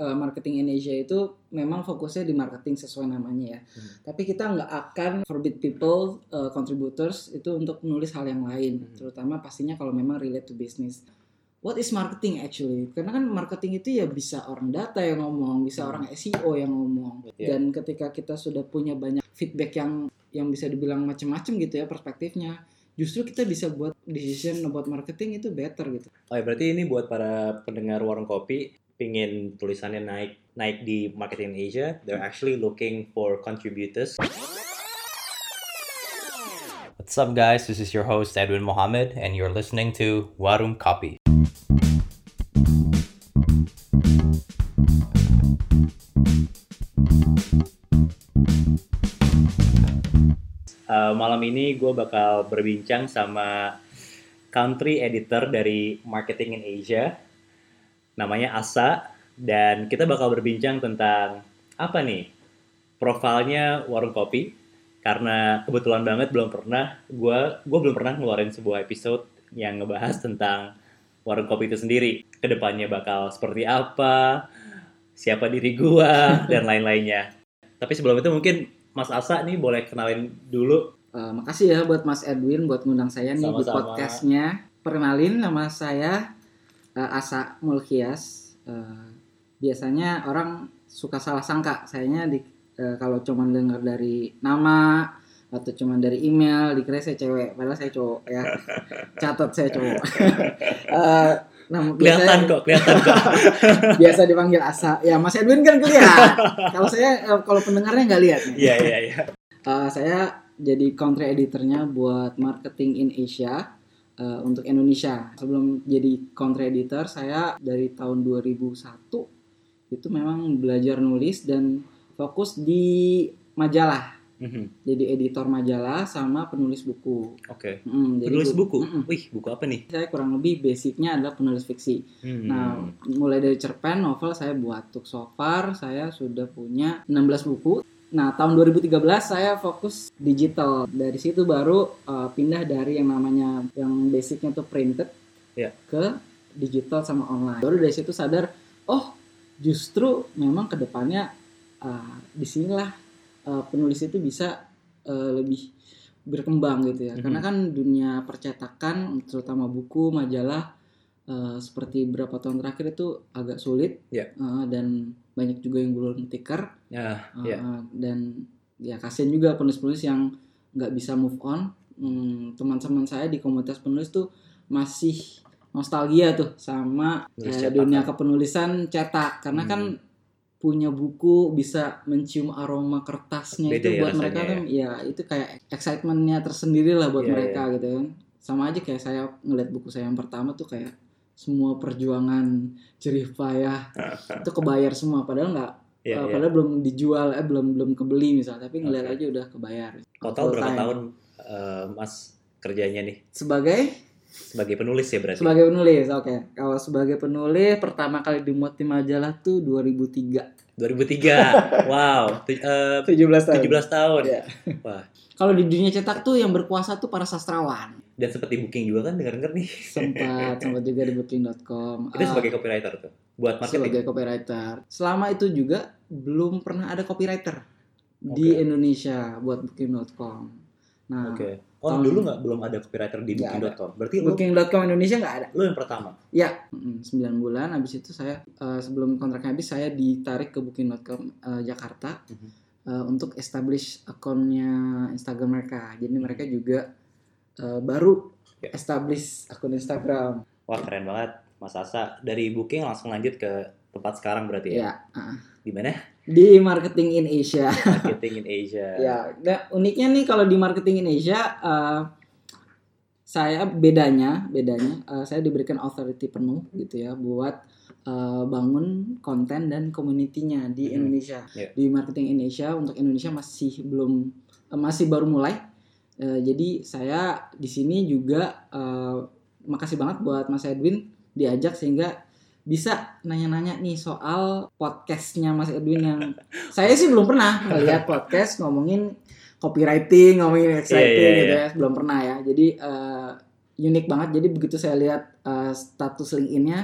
uh, marketing in Asia itu memang fokusnya di marketing sesuai namanya ya. Hmm. Tapi kita nggak akan forbid people uh, contributors itu untuk menulis hal yang lain, Hmm. terutama pastinya kalau memang relate to business. What is marketing actually? Karena kan marketing itu ya bisa orang data yang ngomong, bisa Hmm. orang SEO yang ngomong. Iya. Dan ketika kita sudah punya banyak feedback yang yang bisa dibilang macam-macam gitu ya perspektifnya, justru kita bisa buat decision about marketing itu better gitu. Oh ya, berarti ini buat para pendengar warung kopi pingin tulisannya naik naik di marketing in Asia, they're actually looking for contributors. What's up guys? This is your host Edwin Mohammed and you're listening to Warung Kopi. Uh, malam ini gue bakal berbincang sama country editor dari Marketing in Asia. Namanya Asa. Dan kita bakal berbincang tentang apa nih? Profilnya warung kopi. Karena kebetulan banget belum pernah, gue gua belum pernah ngeluarin sebuah episode yang ngebahas tentang warung kopi itu sendiri. Ke depannya bakal seperti apa, siapa diri gua dan lain-lainnya. Tapi sebelum itu mungkin Mas Asa nih boleh kenalin dulu Uh, makasih ya buat Mas Edwin buat ngundang saya nih di Sama-sama. podcastnya. Perkenalin nama saya uh, Asa Mulkias. Uh, biasanya orang suka salah sangka. Sayanya di uh, kalau cuma dengar dari nama atau cuma dari email dikira saya cewek. Padahal saya cowok ya. Catat saya cowok. uh, nama kelihatan biasanya- kok, kelihatan kok. biasa dipanggil Asa. Ya Mas Edwin kan kelihatan. kalau saya uh, kalau pendengarnya nggak lihat. nih. Iya, iya, iya. Uh, saya jadi country editornya buat marketing in Asia uh, untuk Indonesia. Sebelum jadi country editor, saya dari tahun 2001 itu memang belajar nulis dan fokus di majalah. Mhm, Jadi editor majalah sama penulis buku. Oke. Mm, jadi Penulis buku. Mm-mm. Wih, buku apa nih? Saya kurang lebih basicnya adalah penulis fiksi. Hmm. Nah, mulai dari cerpen, novel saya buat. Untuk so far, saya sudah punya 16 buku. Nah, tahun 2013 saya fokus digital. Dari situ baru uh, pindah dari yang namanya yang basicnya tuh printed Ya. ke digital sama online. Baru dari situ sadar, oh justru memang ke depannya uh, di sinilah uh, penulis itu bisa uh, lebih berkembang gitu ya. Mhm. Karena kan dunia percetakan, terutama buku, majalah uh, seperti beberapa tahun terakhir itu agak sulit Ya. uh, dan banyak juga yang gulung tikar Ya, uh, ya. dan ya kasihan juga penulis-penulis yang nggak bisa move on. Hmm, teman-teman saya di komunitas penulis tuh masih nostalgia tuh sama eh, dunia kan? kepenulisan cetak karena kan Hmm. punya buku bisa mencium aroma kertasnya Beda itu ya buat mereka kan ya itu kayak excitementnya tersendiri lah buat Iya, mereka gitu kan sama aja kayak saya ngeliat buku saya yang pertama tuh kayak semua perjuangan jerih payah itu kebayar semua padahal nggak Ya, eh, ya. padahal belum dijual eh belum belum kebeli misalnya tapi ngeliat Oke. aja udah kebayar Total Full berapa time. tahun eh, Mas kerjanya nih sebagai sebagai penulis ya berarti? sebagai penulis oke kalau sebagai penulis pertama kali dimuat di majalah tuh 2003 2003. wow. Eh, 17 tahun 17 tahun. Iya. Wah. kalau di dunia cetak tuh yang berkuasa tuh para sastrawan Dan seperti booking juga kan denger-denger nih. sempat sempat juga di booking.com Itu Ah, sebagai copywriter tuh. Buat marketing. sebagai copywriter selama itu juga belum pernah ada copywriter di Oke. Indonesia buat booking.com nah Oke. Oh, tahun- dulu nggak belum ada copywriter di booking.com. Berarti booking.com Indonesia nggak ada lu yang pertama. Ya, mm, 9 bulan. Habis itu saya eh, sebelum kontraknya habis saya ditarik ke booking.com eh, Jakarta Mhm. eh, untuk establish akunnya Instagram mereka. Jadi mereka juga eh, baru Ya. establish akun Instagram. Wah, keren banget. Mas Asa dari booking langsung lanjut ke tempat sekarang berarti ya. Ya, ah. Di mana? di marketing in Asia. Marketing in Asia. ya, nah, uniknya nih kalau di marketing in Asia eh, saya bedanya, bedanya eh, saya diberikan authority penuh gitu ya buat bangun konten dan community-nya di Mhm. Indonesia. Iya. Di marketing Indonesia untuk Indonesia masih belum masih baru mulai. Eh, jadi saya di sini juga eh, makasih banget buat Mas Edwin diajak sehingga bisa nanya-nanya nih soal podcastnya Mas Edwin yang saya sih belum pernah melihat podcast ngomongin copywriting, ngomongin exciting Iya, iya, gitu iya. ya, belum pernah ya. Jadi eh, unik banget. Jadi begitu saya lihat eh, status LinkedIn-nya,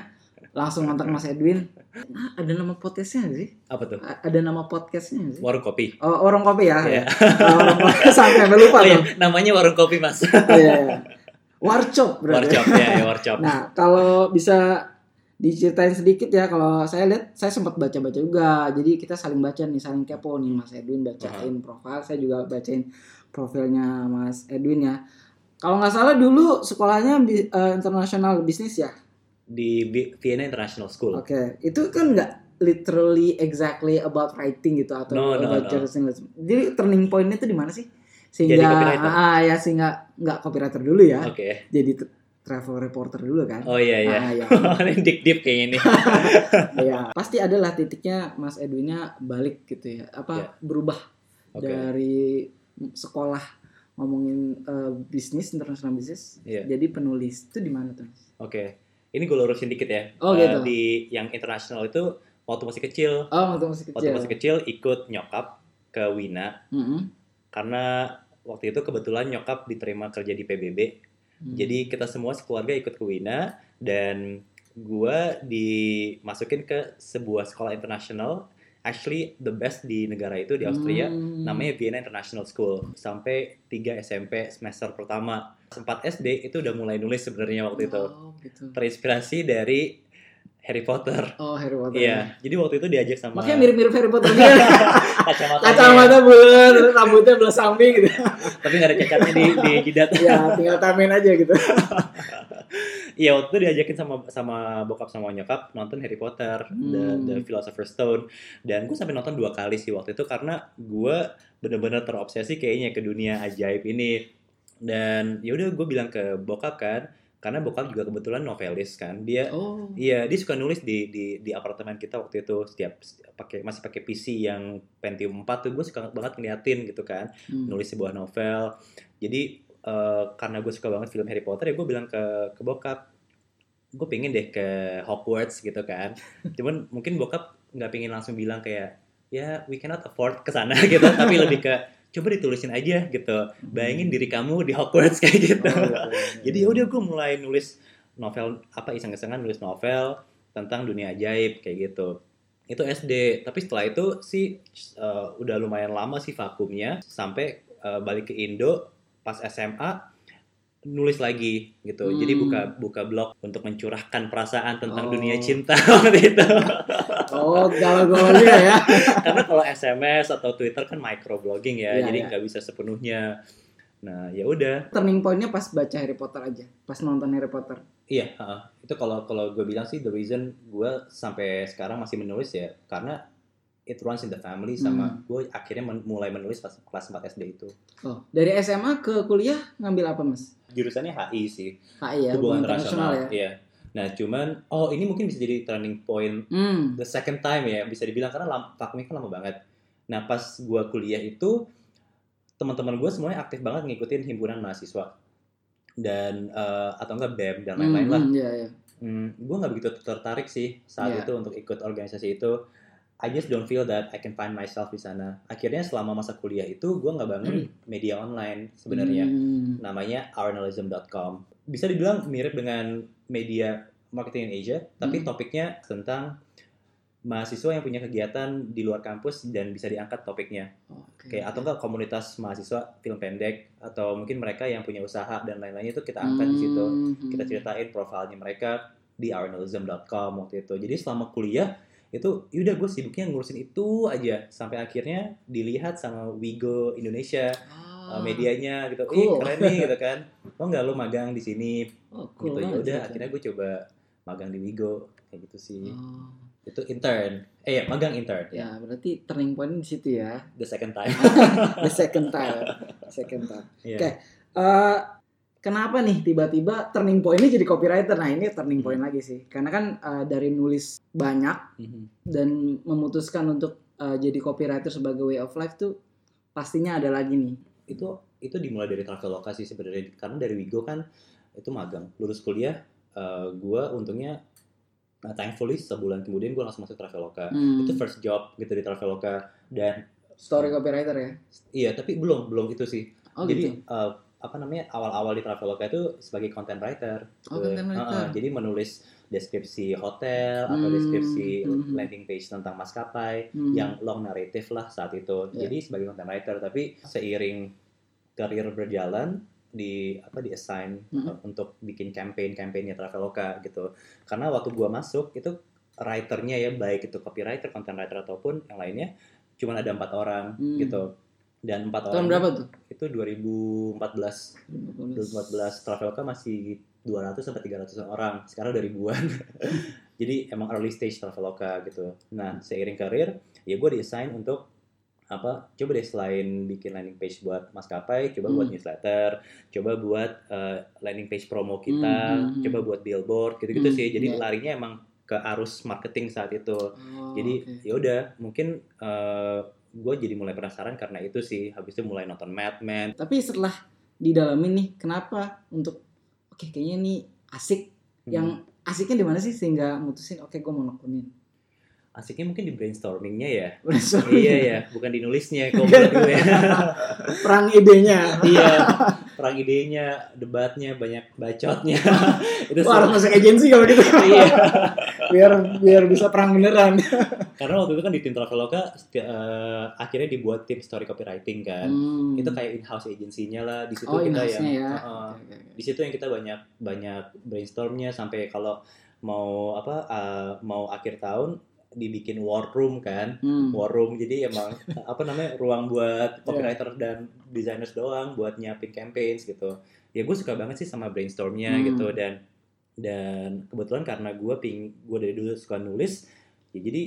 langsung kontak Mas Edwin. Ah, ada nama podcastnya sih? Apa tuh? A- Ada nama podcastnya sih? Warung kopi. Oh, orang kopi ya. Iya. Oh, orang kopi sampai lupa Oh, iya, namanya warung kopi mas. Oh, iya, iya. Warcop berarti. Warcop ya, ya warcop. Nah, kalau bisa diceritain sedikit ya, kalau saya lihat saya sempat baca-baca juga. Jadi kita saling baca nih, saling kepo nih Mas Edwin bacain profil, saya juga bacain profilnya Mas Edwin ya. Kalau nggak salah dulu sekolahnya eh, internasional bisnis ya. Di Vi- Vienna International School. Oke, itu kan nggak literally exactly about writing gitu atau No, no, about no. journalism. Jadi turning point-nya itu di mana sih? Sehingga Jadi copywriter. ah ya sehingga nggak copywriter dulu ya. Oke. Jadi t- travel reporter dulu kan. Oh iya iya. Ah, ya. Ini deep deep kayaknya nih. ya pasti adalah titiknya Mas Edwinnya balik gitu ya apa Ya. berubah Oke. dari sekolah ngomongin eh, bisnis internasional bisnis Iya. jadi penulis itu di mana tuh? Oke. Ini gue lurusin dikit ya. Oh, Eh, gitu. Di yang internasional itu waktu masih kecil, oh waktu masih kecil waktu masih kecil ikut nyokap ke Wina Mm-mm. karena waktu itu kebetulan nyokap diterima kerja di PBB. Hmm. Jadi kita semua sekeluarga ikut ke Wina dan gua dimasukin ke sebuah sekolah internasional. Actually the best di negara itu di Austria. Hmm. Namanya Vienna International School. Sampai 3 SMP semester pertama. Sempat SD itu udah mulai nulis sebenarnya waktu itu. oh, gitu. Terinspirasi dari Harry Potter. oh Harry Potter Iya, jadi waktu itu diajak sama makanya mirip-mirip Harry Potter juga kacamatanya. kacamata bulat rambutnya belah samping gitu Tapi nggak ada cacatnya di, di jidat. ya tinggal tamin aja gitu Iya waktu itu diajakin sama sama bokap sama nyokap nonton Harry Potter The, Hmm. The Philosopher's Stone dan gue sampai nonton dua kali sih waktu itu karena gue bener-bener terobsesi kayaknya ke dunia ajaib ini dan ya udah gue bilang ke bokap kan karena bokap juga kebetulan novelis kan dia oh Iya, dia suka nulis di di di apartemen kita waktu itu setiap setiap pakai masih pakai PC yang Pentium 4 tuh gue suka banget ngeliatin gitu kan Hmm. nulis sebuah novel. Jadi eh, karena gue suka banget film Harry Potter ya gue bilang ke ke bokap gue pengen deh ke Hogwarts gitu kan. Cuman mungkin bokap nggak pengen langsung bilang kayak ya we cannot afford ke sana gitu, tapi lebih ke coba ditulisin aja gitu. Bayangin diri kamu di Hogwarts kayak gitu. Oh, gitu. Jadi ya udah gue mulai nulis novel apa iseng-isengan nulis novel tentang dunia ajaib kayak gitu. Itu SD, tapi setelah itu sih eh, udah lumayan lama sih vakumnya sampai eh, balik ke Indo pas SMA nulis lagi gitu. Jadi Hmm. buka buka blog untuk mencurahkan perasaan tentang Oh. dunia cinta waktu itu. oh galau-galaunya ya Karena kalau SMS atau Twitter kan microblogging ya, Iya, jadi iya. nggak bisa sepenuhnya. Nah, ya udah turning pointnya pas baca Harry Potter aja pas nonton Harry Potter Iya, heeh. itu kalau kalau gue bilang sih the reason gue sampai sekarang masih menulis ya karena it runs in the family sama Hmm. gue akhirnya men- mulai menulis pas kelas 4 SD itu. oh dari SMA ke kuliah ngambil apa mas Jurusannya HI sih, HI ya hubungan internasional ya Iya. Nah, cuman oh ini mungkin bisa jadi turning point hmm the second time ya bisa dibilang karena vakumnya kan lama banget. Nah, pas gue kuliah itu teman-teman gue semuanya aktif banget ngikutin himpunan mahasiswa dan eh, atau enggak BEM dan lain-lain lah. Hmm, iya, iya. Hmm, gue nggak begitu tertarik sih saat Iya. itu untuk ikut organisasi itu. I just don't feel that I can find myself di sana. Akhirnya selama masa kuliah itu gue nggak bangun media online sebenarnya. Hmm. Namanya ourjournalism.com. Bisa dibilang mirip dengan media marketing in Asia, tapi Hmm. topiknya tentang mahasiswa yang punya kegiatan di luar kampus dan bisa diangkat topiknya. Oke. Kayak atau enggak komunitas mahasiswa film pendek atau mungkin mereka yang punya usaha dan lain-lainnya itu kita angkat di situ Hmm. kita ceritain profilnya mereka di ourjournalism.com waktu itu. Jadi selama kuliah itu yaudah gue sibuknya ngurusin itu aja sampai akhirnya dilihat sama Wigo Indonesia uh, Ah. medianya gitu. Cool. Ih keren nih gitu kan. Lo nggak lo magang di sini oh, cool gitu. Ya udah akhirnya gue coba magang di Wigo kayak gitu sih. Oh. Itu intern. Eh ya magang intern ya. ya berarti turning point di situ ya The second time. the second time second time Iya. Oke. Eh, kenapa nih tiba-tiba turning point-nya jadi copywriter? Nah, ini turning point lagi sih. Karena kan eh, dari nulis banyak Mhm. dan memutuskan untuk eh, jadi copywriter sebagai way of life tuh pastinya ada lagi nih. itu itu dimulai dari traveloka sih sebenarnya karena dari Wigo kan itu magang lulus kuliah eh, gua untungnya nah, thankfully sebulan kemudian gua langsung masuk traveloka Hmm, itu first job gitu di traveloka dan story copywriter ya. iya tapi belum belum itu sih Oh jadi gitu. eh, apa namanya awal-awal di traveloka itu sebagai content writer Oh, gitu. content writer. Heeh, jadi menulis deskripsi hotel atau Hmm, deskripsi hmm. landing page tentang maskapai Hmm. yang long narrative lah saat itu. Ya. Jadi sebagai content writer tapi seiring karir berjalan di apa di assign Hmm. uh, untuk bikin campaign campaignnya Traveloka gitu. Karena waktu gua masuk itu writernya ya baik itu copywriter, content writer ataupun yang lainnya cuma ada empat orang Hmm. gitu. Dan empat Tahun orang berapa tuh? itu 2014 2014 Traveloka masih 200 sampai 300 orang. Sekarang udah ribuan. Jadi emang early stage Traveloka gitu. Nah, seiring karir, ya gue desain untuk apa? Coba deh selain bikin landing page buat maskapai, coba buat Hmm. newsletter, coba buat eh, landing page promo kita, Hmm, hmm, hmm. coba buat billboard gitu-gitu Hmm, sih. Jadi iya. larinya emang ke arus marketing saat itu. Oh, Jadi oke. ya udah, mungkin gue jadi mulai penasaran karena itu sih. Habis itu mulai nonton Mad Men, Tapi setelah didalamin nih, kenapa untuk oke kayaknya nih asik Hmm. yang asiknya di mana sih sehingga mutusin oke gue mau nekunin. asiknya mungkin di brainstormingnya ya. Sorry. iya ya, bukan di nulisnya kalau gue. Perang idenya. iya, perang idenya, debatnya, banyak bacotnya. itu Wah, harus masuk agensi kalau gitu. iya. Biar biar bisa perang beneran. Karena waktu itu kan di tim Traveloka eh, akhirnya dibuat tim story copywriting kan. Hmm. Itu kayak in-house agensinya lah. Di situ oh, kita yang ya. Heeh. Oke, oke, oke. di situ yang kita banyak banyak brainstormnya sampai kalau mau apa eh, mau akhir tahun dibikin war room kan Hmm. war room jadi emang apa namanya ruang buat copywriter dan designers doang buat nyiapin campaigns gitu ya gue suka banget sih sama brainstormnya Hmm. gitu dan dan kebetulan karena gue ping gue dari dulu suka nulis ya jadi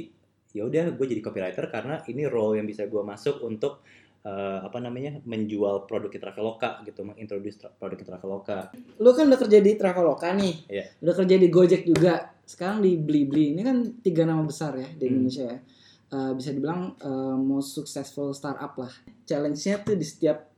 ya udah gue jadi copywriter karena ini role yang bisa gue masuk untuk eh, apa namanya menjual produk Traveloka gitu mengintroduce tra- produk Traveloka Lu kan udah kerja di Traveloka nih. Iya. Udah kerja di Gojek juga. Sekarang di Blibli. Ini kan tiga nama besar ya di Hmm. Indonesia ya. Eh, bisa dibilang eh, most successful startup lah. Challenge-nya tuh di setiap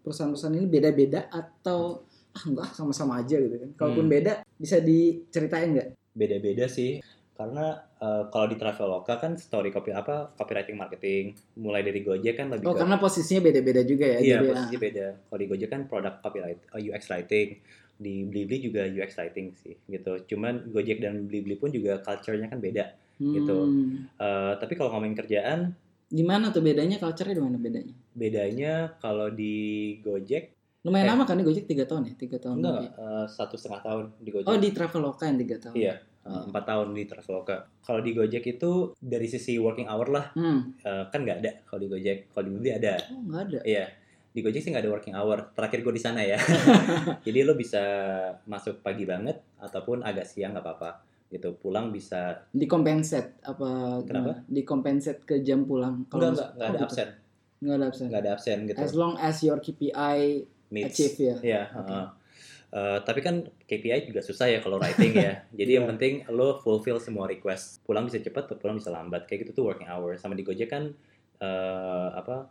perusahaan-perusahaan ini beda-beda atau ah enggak sama-sama aja gitu kan. Kalaupun Hmm. beda bisa diceritain nggak? beda-beda sih karena eh, kalau di Traveloka kan story copy apa copywriting marketing mulai dari Gojek kan lebih Oh, ke karena posisinya beda-beda juga ya. iya ya. posisi beda kalau di Gojek kan produk copyright eh, UX writing di Blibli juga UX writing sih gitu cuman Gojek dan Blibli pun juga culture-nya kan beda gitu. Hmm. Eh, tapi kalau ngomongin kerjaan Di mana tuh bedanya? Culture-nya di mana bedanya? bedanya kalau di Gojek Lumayan Eh. lama kan di Gojek tiga tahun ya? Tiga tahun enggak eh, satu setengah tahun di Gojek Oh di Traveloka yang tiga tahun. Iya. eh, empat tahun di Traveloka kalau di Gojek itu dari sisi working hour lah Hmm. eh, kan nggak ada kalau di Gojek kalau di Blibli ada Oh nggak ada. Iya, di Gojek sih nggak ada working hour. Terakhir gue di sana ya. Jadi lo bisa masuk pagi banget ataupun agak siang nggak apa-apa. Gitu, pulang bisa. Di compensate apa? Kenapa? gimana? Di compensate ke jam pulang. Enggak, enggak, enggak oh, ada gitu. absen. Nggak ada absen. Nggak ada absen gitu. As long as your KPI Meets. achieve ya. Iya, Oke. heeh. Eh, tapi kan KPI juga susah ya kalau writing ya. Jadi yang Iya. penting lo fulfill semua request. Pulang bisa cepat atau pulang bisa lambat. Kayak gitu tuh working hour. Sama di Gojek kan eh, apa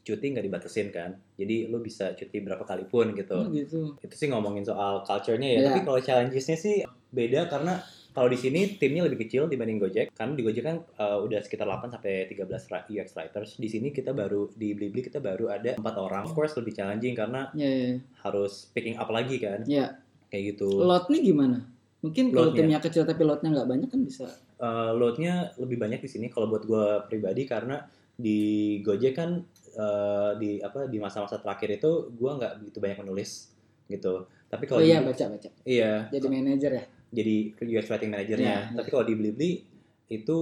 cuti nggak dibatasin kan. Jadi lo bisa cuti berapa kali pun gitu. Oh gitu. itu sih ngomongin soal culture-nya ya. Iya. Tapi kalau challenges-nya sih beda karena kalau di sini timnya lebih kecil dibanding Gojek. Karena di Gojek kan uh, udah sekitar 8 sampai 13 ra- UX writers. Di sini kita baru di Blibli kita baru ada empat orang. Of course lebih challenging karena Ya, ya, ya. harus picking up lagi kan. Ya. Kayak gitu. Lotnya gimana? Mungkin kalau timnya kecil tapi lotnya nggak banyak kan bisa. Uh, load-nya lebih banyak di sini kalau buat gue pribadi karena di Gojek kan uh, di apa di masa-masa terakhir itu gue nggak begitu banyak menulis gitu. Tapi Oh kalau iya di- baca baca. iya Jadi manajer ya. Jadi UX writing manajernya. Iya, Tapi kalau di Blibli itu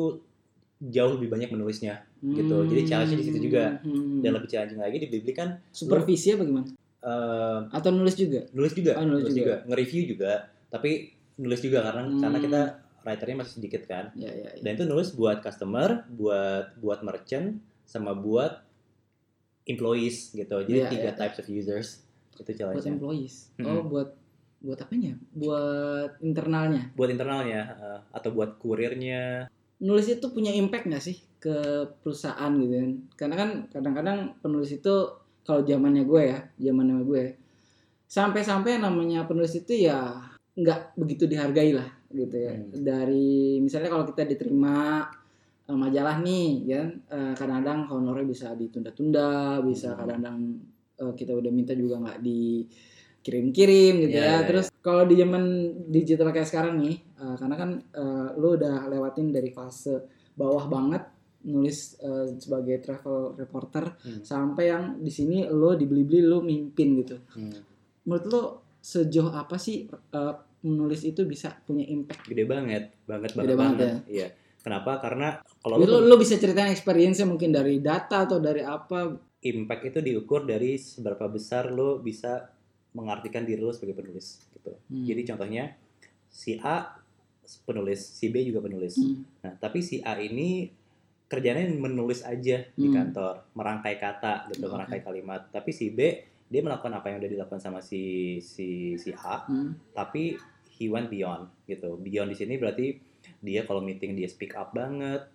jauh lebih banyak menulisnya gitu. Jadi challenge-nya di situ juga. Hmm. dan lebih challenging lagi di Blibli kan Supervisi apa gimana? eh, Atau nulis juga? nulis juga, Oh, nulis juga. nge-review juga, tapi nulis juga karena Hmm. karena kita writernya masih sedikit kan. Ya ya. ya. Dan itu nulis buat customer, buat buat merchant, sama buat employees gitu. Jadi Iya, tiga iya. types of users itu Buat challenge-nya. employees. Mm-mm. Oh buat buat apanya? Buat internalnya. Buat internalnya eh, atau buat kurirnya. nulis itu punya impact nggak sih ke perusahaan gitu kan? Karena kan kadang-kadang penulis itu kalau zamannya gue ya, zamannya gue, sampai-sampai namanya penulis itu ya nggak begitu dihargai lah gitu ya. Hmm. Dari misalnya kalau kita diterima eh, majalah nih, ya kan, eh, kadang-kadang honornya bisa ditunda-tunda, bisa Hmm. kadang-kadang kita udah minta juga nggak di kirim-kirim gitu Iya, ya. iya, Terus kalau di zaman digital kayak sekarang nih, eh, karena kan eh, lu udah lewatin dari fase bawah banget nulis eh, sebagai travel reporter Hmm. sampai yang di sini lo dibeli-beli lo mimpin gitu. Hmm. Menurut lo sejauh apa sih eh, menulis itu bisa punya impact? Gede banget, banget Gede banget, banget ya. Iya. Kenapa? Karena kalau lu lo, lo bisa ceritain experience mungkin dari data atau dari apa? impact itu diukur dari seberapa besar lo bisa mengartikan diri lo sebagai penulis gitu. Hmm. Jadi contohnya si A penulis, si B juga penulis. Hmm. Nah, tapi si A ini kerjanya menulis aja di Hmm. kantor, merangkai kata gitu, Oke. merangkai kalimat. Tapi si B dia melakukan apa yang udah dilakukan sama si si si A, Hmm. tapi he went beyond gitu. Beyond di sini berarti dia kalau meeting dia speak up banget.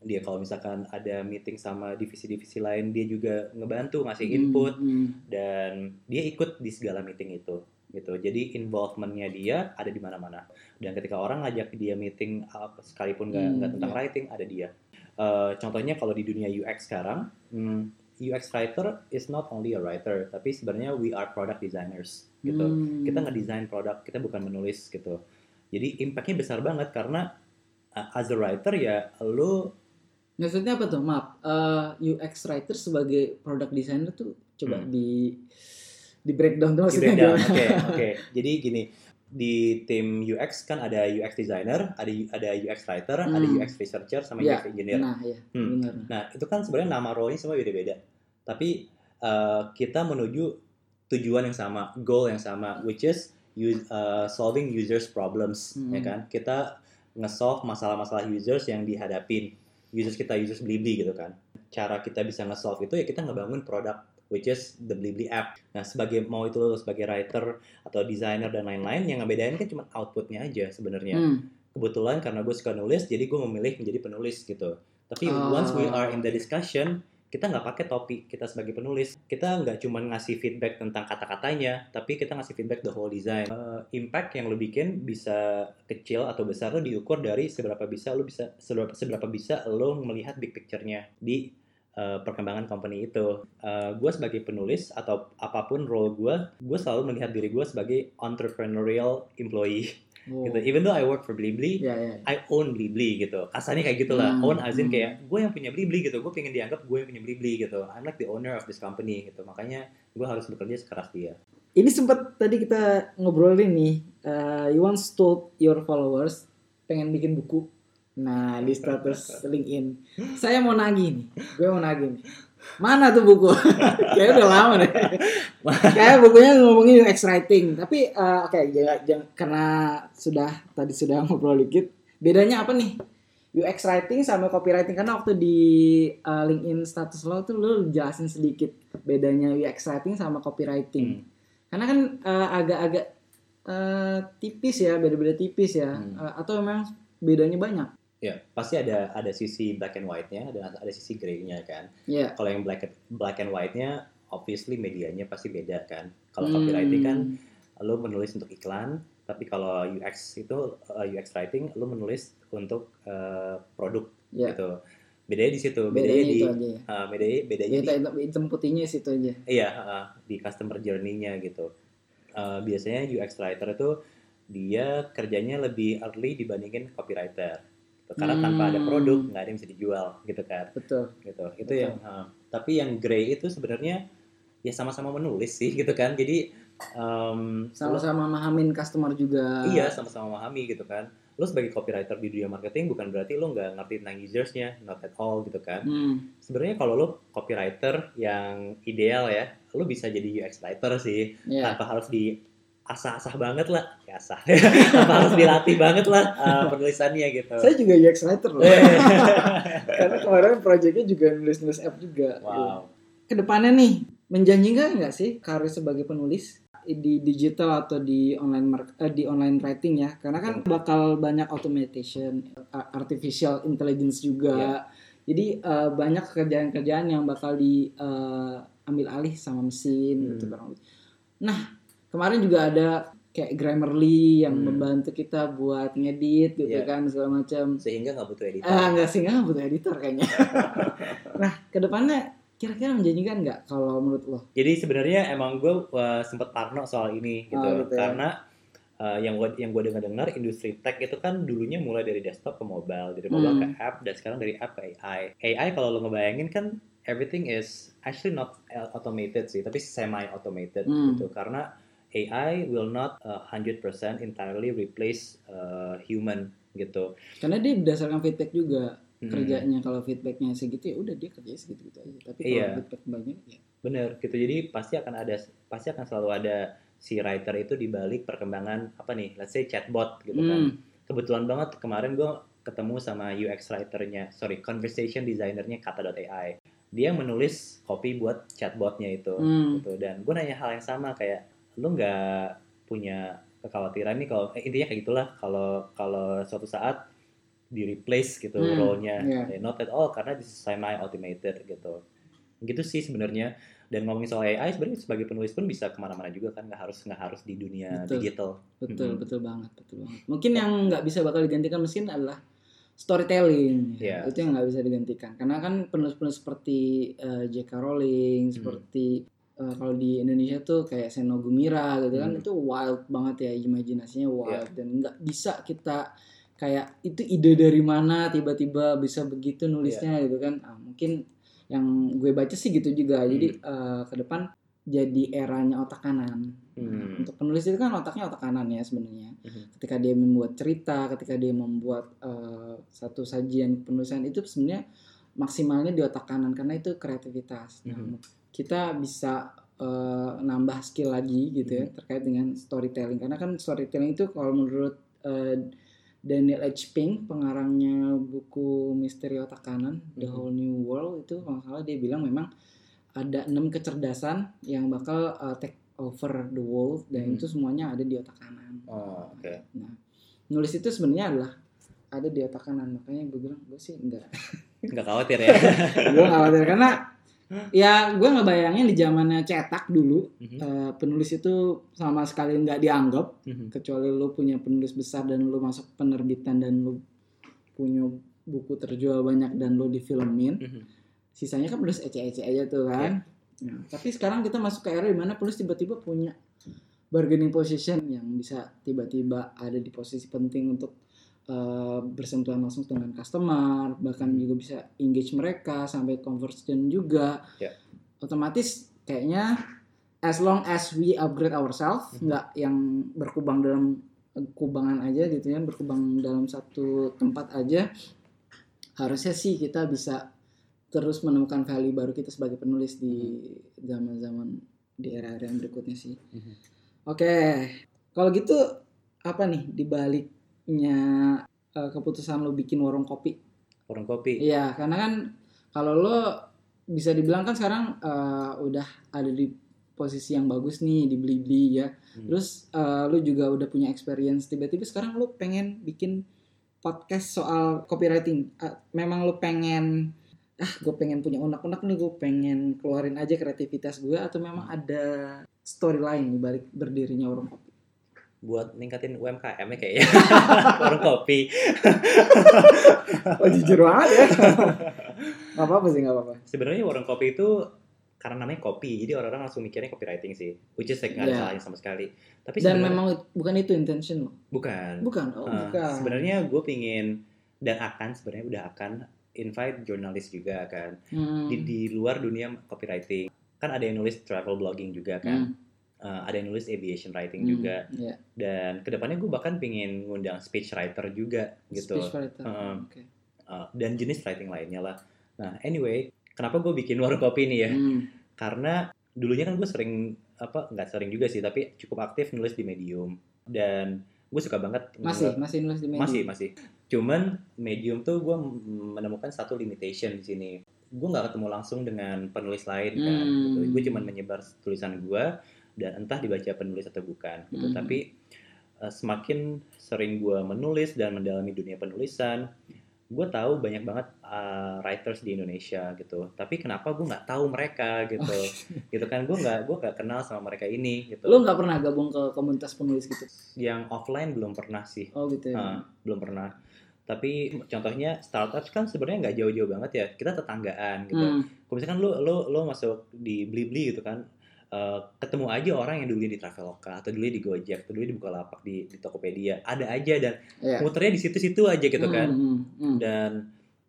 Dia kalau misalkan ada meeting sama divisi-divisi lain dia juga ngebantu ngasih input Hmm. dan dia ikut di segala meeting itu gitu. Jadi involvementnya dia ada di mana-mana. Dan ketika orang ngajak dia meeting sekalipun nggak Hmm, nggak tentang iya. writing ada dia. Eh, contohnya kalau di dunia UX sekarang, hmm, UX writer is not only a writer, tapi sebenarnya we are product designers gitu. Hmm. Kita ngedesain produk, kita bukan menulis gitu. Jadi impactnya besar banget karena uh, as a writer ya lu Maksudnya apa tuh? Maaf, eh, UX writer sebagai product designer tuh coba Hmm. di di breakdown tuh di maksudnya breakdown. Oke, oke. Jadi gini, di tim UX kan ada UX designer, ada ada UX writer, ada Hmm. UX researcher sama Iya, UX engineer. Nah, iya, Hmm. benar. Nah, itu kan sebenarnya nama role-nya semua beda-beda. Tapi uh, kita menuju tujuan yang sama, goal yang sama, which is use, uh, solving users problems, Hmm. ya kan? Kita nge-solve masalah-masalah users yang dihadapin. Users kita users Blibli gitu kan. Cara kita bisa nge-solve itu ya kita ngebangun produk which is the Blibli app. Nah, sebagai mau itu lo sebagai writer atau designer dan lain-lain yang ngebedain kan cuma outputnya aja sebenarnya Hmm. kebetulan karena gue suka nulis jadi gue memilih menjadi penulis gitu tapi Oh. once we are in the discussion kita nggak pakai topik kita sebagai penulis. Kita nggak cuma ngasih feedback tentang kata-katanya tapi kita ngasih feedback the whole design. Eh, impact yang lo bikin bisa kecil atau besar lo diukur dari seberapa bisa lo bisa seberapa seberapa bisa lo melihat big picture-nya di eh, perkembangan company itu. Gue sebagai penulis atau apa pun role gue gue selalu melihat diri gue sebagai entrepreneurial employee Oh. gitu even though I work for Blibli Ya, ya. I own Blibli gitu. Kasarnya kayak gitu lah. Hmm, Own as in hmm. kayak gue yang punya Blibli gitu. Gue pengen dianggap gue yang punya Blibli gitu. I'm like the owner of this company gitu. Makanya gue harus bekerja sekeras dia. Ini sempat tadi kita ngobrolin nih, eh, you once told your followers pengen bikin buku. Nah, di status LinkedIn. Saya mau nagih nih. Gue mau nagih nih. Mana tuh buku? Kayaknya udah lama deh. Kayak bukunya ngomongin UX writing. Tapi eh, oke, jangan, jangan- karena sudah tadi sudah ngobrol dikit. Bedanya apa nih? UX writing sama copywriting karena waktu di eh, LinkedIn status lo tuh lo jelasin sedikit bedanya UX writing sama copywriting. Hmm. Karena kan eh, agak-agak eh, tipis ya, beda-beda tipis ya. Hmm. Eh, atau memang bedanya banyak? Ya, pasti ada ada sisi black and white-nya dan ada sisi gray-nya kan. Ya. Kalau yang black black and white-nya obviously medianya pasti beda kan. Kalau Hmm. copywriting kan lo menulis untuk iklan, tapi kalau UX itu uh, UX writing lo menulis untuk uh, produk Ya. gitu. Bedanya di situ, bedanya bedanya di itu aja uh, bedanya bedanya Ya, di hitam putihnya situ aja. Iya, uh, di customer journey-nya gitu. Uh, biasanya UX writer itu dia kerjanya lebih early dibandingin copywriter. Gitu. Karena Hmm. tanpa ada produk nggak ada yang bisa dijual gitu kan. Betul. Gitu. Itu Betul. yang uh, tapi yang gray itu sebenarnya ya sama-sama menulis sih gitu kan. Jadi um, Sama-sama memahamin customer juga. iya sama-sama memahami gitu kan. Lo sebagai copywriter di dunia marketing bukan berarti lo nggak ngerti tentang usersnya, not at all gitu kan Hmm. sebenarnya kalau lo copywriter yang ideal ya, lo bisa jadi UX writer sih, Ya. tanpa harus di asah-asah banget lah, ya asah, tanpa harus dilatih banget lah uh, penulisannya gitu. Saya juga UX writer loh. Eh, Karena kemarin proyeknya juga nulis-nulis app juga. wow, Ke depannya nih, menjanjikan nggak sih karir sebagai penulis di digital atau di online mark- eh, di online writing ya? Karena kan bakal banyak automation, artificial intelligence juga. Iya. Jadi eh, banyak kerjaan-kerjaan yang bakal diambil alih sama mesin Hmm. gitu lebih. Nah, kemarin juga ada kayak Grammarly yang Hmm. membantu kita buat ngedit gitu Iya. kan segala macam. sehingga nggak butuh editor. Ah, enggak sih, enggak butuh editor kayaknya. nah, ke depannya kira-kira menjanjikan nggak kalau menurut lo? Jadi sebenarnya emang gue uh, sempet parno soal ini gitu, Oh, gitu ya. karena uh, yang gue yang gue dengar-dengar industri tech itu kan dulunya mulai dari desktop ke mobile, dari mobile Hmm. ke app dan sekarang dari app ke AI. AI kalau lo ngebayangin kan everything is actually not automated sih, tapi semi automated Hmm. gitu karena AI will not uh, 100% entirely replace uh, human gitu. Karena dia berdasarkan feedback juga Hmm. kerjanya. Kalau feedbacknya segitu ya udah dia kerjanya segitu-gitu aja. Tapi kalau Iya. feedback banyak ya. Bener gitu. Jadi pasti akan ada pasti akan selalu ada si writer itu di balik perkembangan apa nih? Let's say chatbot gitu kan. Hmm. Kebetulan banget kemarin gue ketemu sama UX writernya, sorry conversation designernya kata.ai. Dia menulis copy buat chatbotnya itu Hmm. gitu. Dan gue nanya hal yang sama kayak lu nggak punya kekhawatiran nih kalau eh, intinya kayak gitulah kalau kalau suatu saat di replace gitu Hmm, role-nya. Eh, not at all karena this is semi automated gitu gitu sih sebenarnya dan ngomongin soal AI sebenarnya sebagai penulis pun bisa ke mana-mana juga kan nggak harus nggak harus di dunia Betul. digital Betul, Mhm. betul banget, betul banget. Mungkin yang nggak bisa bakal digantikan mesin adalah storytelling. Iya. Itu yang nggak bisa digantikan. Karena kan penulis-penulis seperti eh, J.K. Rowling, Hmm. seperti eh, kalau di Indonesia tuh kayak Seno Gumira gitu kan, Hmm. Iya. itu wild banget ya imajinasinya wild dan nggak bisa kita kayak itu ide dari mana tiba-tiba bisa begitu nulisnya Iya. gitu kan. Ah, mungkin yang gue baca sih gitu juga. Jadi Hmm. eh, ke depan jadi eranya otak kanan. Hmm. Untuk penulis itu kan otaknya otak kanan ya sebenarnya. Mhm. Ketika dia membuat cerita, ketika dia membuat eh, satu sajian penulisan itu sebenarnya maksimalnya di otak kanan karena itu kreativitas. Nah, Mhm. Kita bisa eh, nambah skill lagi gitu ya terkait dengan storytelling karena kan storytelling itu kalau menurut eh, Daniel H. Pink pengarangnya buku Misteri Otak Kanan The Mhm. Whole New World itu kalau salah dia bilang memang ada enam kecerdasan yang bakal eh, take over the world dan Mhm. itu semuanya ada di otak kanan. oh oke Nah, nulis itu sebenarnya adalah ada di otak kanan makanya gue bilang gue sih enggak nggak khawatir ya gue khawatir karena ya gue ngebayangin di zamannya cetak dulu Mhm. eh, penulis itu sama sekali nggak dianggap Mhm. kecuali lu punya penulis besar dan lu masuk penerbitan dan lu punya buku terjual banyak dan lu difilmin Mhm. sisanya kan penulis ece-ece aja tuh kan Nah, tapi sekarang kita masuk ke era di mana penulis tiba-tiba punya bargaining position yang bisa tiba-tiba ada di posisi penting untuk uh, bersentuhan langsung dengan customer bahkan juga bisa engage mereka sampai conversion juga Ya. otomatis kayaknya as long as we upgrade ourselves Mhm. nggak yang berkubang dalam kubangan aja gitu ya berkubang dalam satu tempat aja harusnya sih kita bisa terus menemukan value baru kita sebagai penulis di zaman-zaman di era-era yang berikutnya sih. Mhm. Oke, kalau gitu apa nih dibaliknya eh, keputusan lo bikin warung kopi? warung kopi Iya, karena kan kalau lo bisa dibilang kan sekarang eh, udah ada di posisi yang bagus nih di Blibli ya. Hmm. Terus eh, lo juga udah punya experience. Tiba-tiba sekarang lo pengen bikin podcast soal copywriting. Eh, memang lo pengen ah gue pengen punya unek-unek nih gue pengen keluarin aja kreativitas gue atau memang ada storyline di balik berdirinya warung kopi. Buat ningkatin UMKM ya kayaknya warung kopi Oh jujur banget ya. gak apa-apa sih gak apa-apa. sebenarnya warung kopi itu karena namanya kopi jadi orang-orang langsung mikirnya copywriting sih which is like nggak ada Iya. salahnya sama sekali tapi Dan memang bukan itu intention lo. bukan Bukan. Oh, Uh, bukan. sebenarnya gue pingin dan akan sebenarnya udah akan invite jurnalis juga kan Hmm. di di luar dunia copywriting kan ada yang nulis travel blogging juga kan Hmm. Uh, ada yang nulis aviation writing Hmm. juga Iya. dan ke depannya gue bahkan pingin ngundang speech writer juga gitu Speech writer. Heeh. Oke. Uh, dan jenis writing lainnya lah nah anyway kenapa gue bikin warung kopi nih ya Hmm. karena dulunya kan gue sering apa nggak sering juga sih tapi cukup aktif nulis di medium dan gue suka banget Masih, ngeliat- masih nulis di Medium. masih masih cuman medium tuh gue menemukan satu limitation di sini gue nggak ketemu langsung dengan penulis lain kan Hmm. gitu. gue cuman menyebar tulisan gue dan entah dibaca penulis atau bukan gitu. Hmm. tapi uh, semakin sering gue menulis dan mendalami dunia penulisan gue tahu banyak banget uh, writers di Indonesia gitu. Tapi kenapa gue nggak tahu mereka gitu. Gitu kan gue nggak gue nggak kenal sama mereka ini gitu. Lu nggak pernah gabung ke komunitas penulis gitu? yang offline belum pernah sih. Oh gitu ya. Ah, belum pernah. Tapi contohnya startup kan sebenarnya nggak jauh-jauh banget ya. Kita tetanggaan gitu. Hmm. kalau misalkan lu lu lu masuk di Blibli gitu kan eh, ketemu aja orang yang dulu di Traveloka atau dulu di Gojek atau dulu di Bukalapak di di Tokopedia ada aja dan Iya. muternya di situ-situ aja gitu kan. Hmm, hmm. dan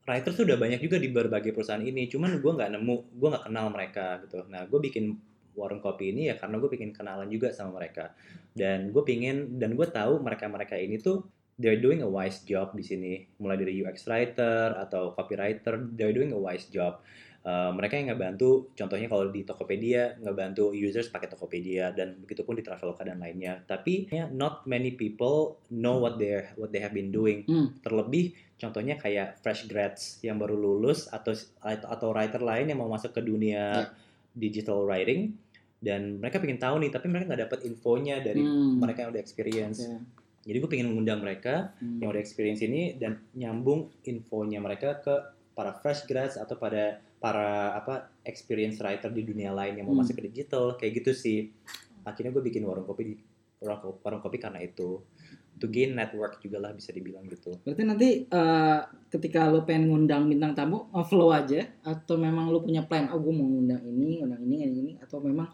writers tuh udah banyak juga di berbagai perusahaan ini cuman gue nggak nemu gue nggak kenal mereka gitu. Nah gue bikin warung kopi ini ya karena gue bikin kenalan juga sama mereka. Dan gue pingin dan gue tahu mereka mereka ini tuh they're doing a wise job di sini. Mulai dari UX writer atau copywriter they're doing a wise job Uh, mereka yang ngebantu contohnya kalau di Tokopedia ngebantu users pakai Tokopedia dan begitu pun di Traveloka dan lainnya tapi ya, not many people know what they what they have been doing Hmm. terlebih contohnya kayak fresh grads yang baru lulus atau atau writer lain yang mau masuk ke dunia digital writing dan mereka pengen tahu nih tapi mereka nggak dapat infonya dari Hmm. mereka yang udah experience Oke. jadi gue pengen mengundang mereka Hmm. yang udah experience ini dan nyambung infonya mereka ke para fresh grads atau pada para apa experience writer di dunia lain yang mau Hmm. masuk ke digital kayak gitu sih akhirnya gue bikin warung kopi di warung kopi, warung kopi karena itu to gain network juga lah bisa dibilang gitu Berarti nanti eh, ketika lo pengen ngundang bintang tamu, flow aja atau memang lo punya plan, oh gue mau ngundang ini, ngundang ini, ini, ini atau memang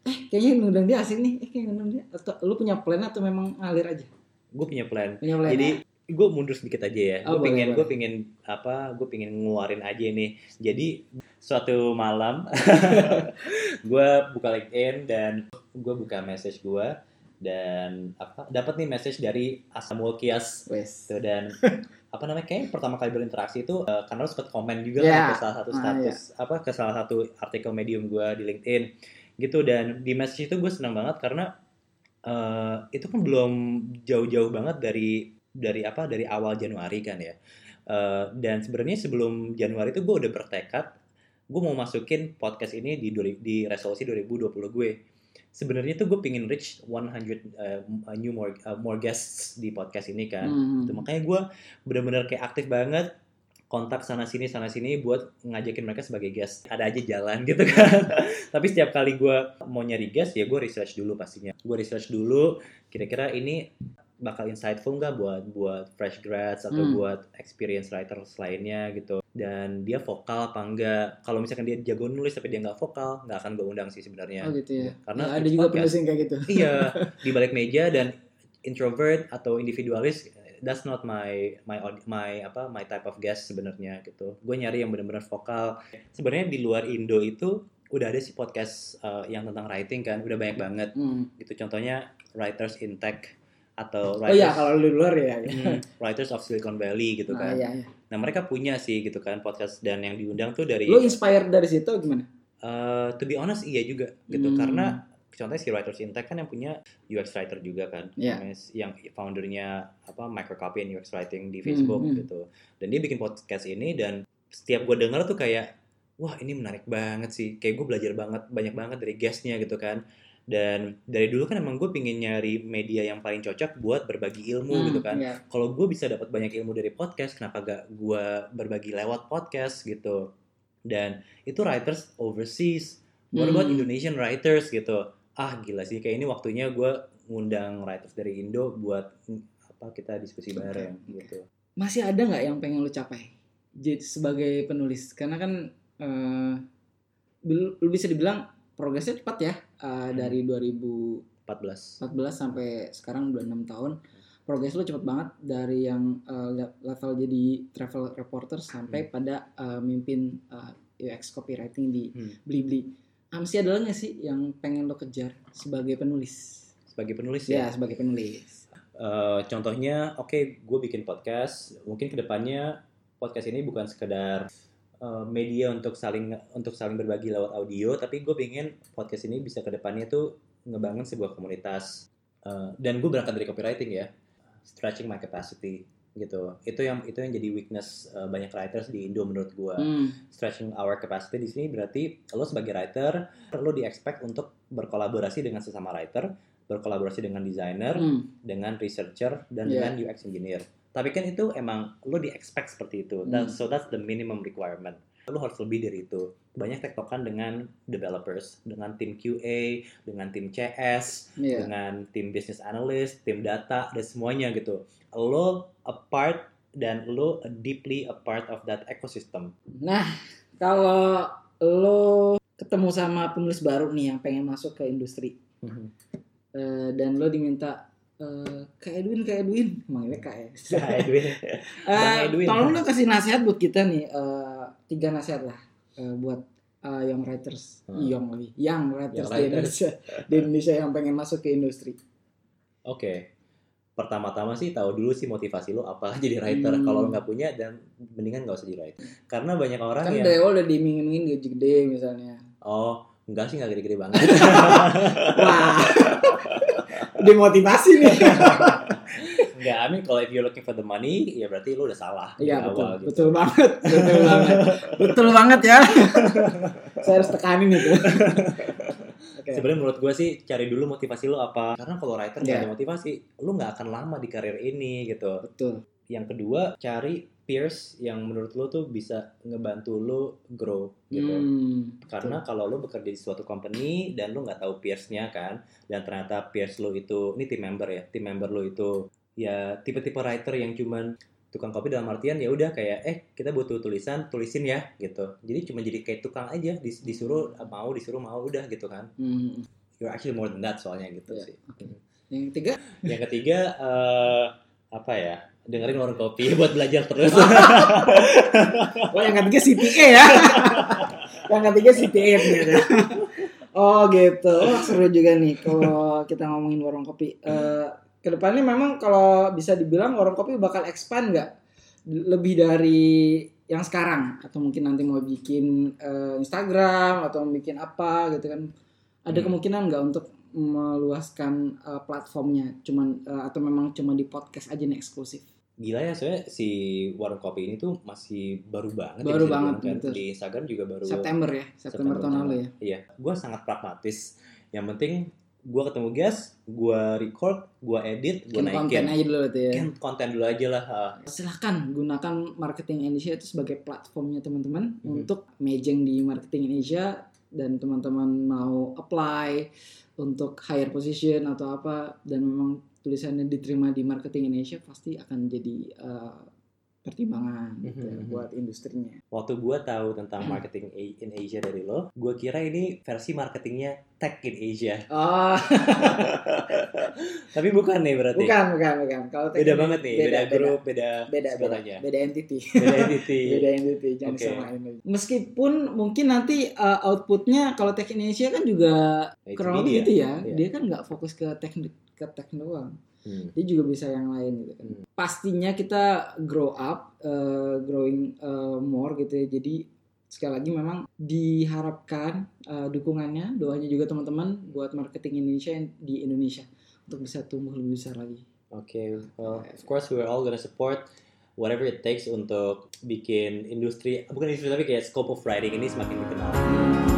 eh kayaknya ngundang dia asik nih, eh kayaknya ngundang dia atau lo punya plan atau memang ngalir aja? gue punya plan Punya plan. jadi ya? Gue mundur sedikit aja ya. Oh, gue pengen gue pengen apa gue pengen ngeluarin aja nih. Jadi suatu malam gue buka LinkedIn dan gue buka message gue dan apa dapat nih message dari Asam Kias gitu dan apa namanya kayak pertama kali berinteraksi itu eh, karena lo sempat komen juga Ya. kan ke salah satu Ah, status apa ke salah satu artikel medium gue di LinkedIn gitu. Dan di message itu gue senang banget karena eh, itu kan belum jauh-jauh banget dari dari apa dari awal Januari kan ya. Eh, dan sebenarnya sebelum Januari itu gue udah bertekad gue mau masukin podcast ini di di resolusi 2020 gue. Sebenarnya tuh gue pingin reach 100 eh, new more uh, more guests di podcast ini kan. Hmm. gitu. makanya gue bener-bener kayak aktif banget kontak sana sini sana sini buat ngajakin mereka sebagai guest. Ada aja jalan gitu kan. Tapi setiap kali gue mau nyari guest ya gue research dulu pastinya. Gue research dulu kira-kira ini bakal insightful nggak buat buat fresh grads atau Hmm. buat experience writers lainnya gitu dan dia vokal apa enggak kalau misalkan dia jago nulis tapi dia nggak vokal nggak akan gue undang sih sebenarnya Oh gitu ya. Karena Ya, ada juga penulis yang kayak gitu. iya di balik meja dan introvert atau individualis that's not my my my apa my type of guest sebenarnya gitu gue nyari yang benar-benar vokal sebenarnya di luar Indo itu udah ada sih podcast uh, yang tentang writing kan udah banyak banget Hmm. gitu contohnya writers in tech atau Oh iya writers kalau di luar ya. Hmm, writers of Silicon Valley gitu Ah, kan iya, iya. nah mereka punya sih gitu kan podcast dan yang diundang tuh dari Lo inspired dari situ gimana? Uh, to be honest iya juga gitu Hmm. karena contohnya si Writers in Tech kan yang punya UX writer juga kan si- yang foundernya apa microcopy and UX writing di Facebook Hmm, hmm. gitu dan dia bikin podcast ini dan setiap gue denger tuh kayak wah ini menarik banget sih kayak gue belajar banget banyak banget dari guestnya gitu kan dan dari dulu kan emang gue pingin nyari media yang paling cocok buat berbagi ilmu Hmm, gitu kan iya. kalau gue bisa dapat banyak ilmu dari podcast kenapa gak gue berbagi lewat podcast gitu dan itu writers overseas what about Hmm. Indonesian writers gitu ah gila sih kayak ini waktunya gue ngundang writers dari Indo buat mm, apa kita diskusi bareng gitu Masih ada nggak yang pengen lo capai? Jadi sebagai penulis karena kan bil- lu bisa dibilang progresnya cepat ya eh, dari 2014 14 sampai sekarang udah enam tahun progres lu cepet banget dari yang le- level jadi travel reporter sampai pada eh, mimpin eh, UX copywriting di Hmm. Blibli. Ah, masih ada nggak sih yang pengen lo kejar sebagai penulis? sebagai penulis Ya, ya, sebagai penulis. Eh, contohnya oke gue bikin podcast mungkin ke depannya podcast ini bukan sekedar eh, media untuk saling untuk saling berbagi lewat audio tapi gue pengen podcast ini bisa ke depannya tuh ngebangun sebuah komunitas Eh, dan gue berangkat dari copywriting ya stretching my capacity gitu itu yang itu yang jadi weakness eh, banyak writers di Indo menurut gue Hmm. stretching our capacity di sini berarti lo sebagai writer lo di expect untuk berkolaborasi dengan sesama writer berkolaborasi dengan designer Hmm. dengan researcher dan Yeah. dengan UX engineer. Tapi kan itu emang lo di expect seperti itu. That- Hmm. so that's the minimum requirement. Lo harus lebih dari itu. Banyak tektokan dengan developers, dengan tim QA, dengan tim CS, Iya. dengan tim business analyst, tim data dan semuanya gitu. Lo a part dan lo deeply a part of that ecosystem. Nah, kalau lo ketemu sama penulis baru nih yang pengen masuk ke industri eh, dan lo diminta eh, Kak Edwin, Kak Edwin, manggilnya Kak ya. Nah, Edwin. Eh, Edwin. tolong lo kasih nasihat buat kita nih, eh, tiga nasihat lah eh, buat eh, young writers, Hmm. young lagi, young writers, Young di. Indonesia, di Indonesia yang pengen masuk ke industri. Oke. Pertama-tama sih tahu dulu sih motivasi lo apa jadi writer. Hmm. Kalau nggak punya dan mendingan nggak usah jadi writer. Karena banyak orang Kan yang dari awal udah diiming-imingin gaji gede misalnya. oh enggak sih nggak gede-gede banget. Wah, demotivasi nih. Enggak, I mean kalau if you're looking for the money, ya berarti lo udah salah Iya betul, awal gitu. betul banget, betul banget, betul banget ya. Saya harus tekanin itu. Oke. Sebenarnya menurut gue sih cari dulu motivasi lo apa. Karena kalau writer nggak Iya. ada motivasi, lo nggak akan lama di karir ini gitu. Betul. Yang kedua, cari peers yang menurut lo tuh bisa ngebantu lo grow gitu. Hmm, Karena kalau lo bekerja di suatu company dan lo nggak tahu peersnya kan, dan ternyata peers lo itu, ini team member ya, team member lo itu ya tipe-tipe writer yang cuman tukang kopi dalam artian ya udah kayak eh kita butuh tulisan tulisin ya gitu jadi cuma jadi kayak tukang aja dis- disuruh mau disuruh mau udah gitu kan hmm, you're actually more than that soalnya gitu Iya. sih oke. Yang ketiga, yang ketiga eh, apa ya dengerin warung kopi buat belajar terus oh yang ketiga CPA ya. yang ketiga CPA ternyata. Oh gitu, oh, seru juga nih kalau kita ngomongin warung kopi. Eh, ke depannya memang kalau bisa dibilang warung kopi bakal expand nggak lebih dari yang sekarang atau mungkin nanti mau bikin eh, Instagram atau bikin apa gitu kan ada Hmm. kemungkinan nggak untuk meluaskan eh, platformnya cuman eh, atau memang cuma di podcast aja nih eksklusif gila ya soalnya si warung kopi ini tuh masih baru banget ya Baru bisa banget, kan. betul. di Instagram juga baru September ya September, tahun lalu ya Iya, gue sangat pragmatis. Yang penting gue ketemu guest, gue record, gue edit, gue bikin konten naikin. aja dulu ya Bikin konten dulu aja lah. ah. silahkan gunakan marketing Indonesia itu sebagai platformnya teman-teman Mhm. untuk mejeng di marketing Indonesia dan teman-teman mau apply untuk higher position atau apa dan memang tulisannya diterima di marketing Indonesia pasti akan jadi eh, pertimbangan gitu Mhm. buat industrinya. Waktu gue tahu tentang marketing in Asia dari lo, gue kira ini versi marketingnya tech in Asia. Oh, Tapi bukan nih berarti. bukan bukan bukan. Kalau Beda teknik- banget nih, beda, grup, beda, beda beda segalanya. beda entity. Beda entity. beda entity jangan Oke. disamain lagi. Meskipun mungkin nanti uh, outputnya kalau Tech Indonesia kan juga kurang dia. gitu ya. Iya. Dia kan nggak fokus ke teknik ke teknik doang. Hmm. Dia juga bisa yang lain gitu kan. Hmm. Pastinya kita grow up, uh, growing uh, more gitu ya. Jadi sekali lagi memang diharapkan uh, dukungannya, doanya juga teman-teman buat marketing Indonesia di Indonesia untuk bisa tumbuh lebih besar lagi. Oke, well, of course we're all gonna support whatever it takes untuk bikin industri, bukan industri tapi kayak scope of writing ini semakin dikenal. Hmm.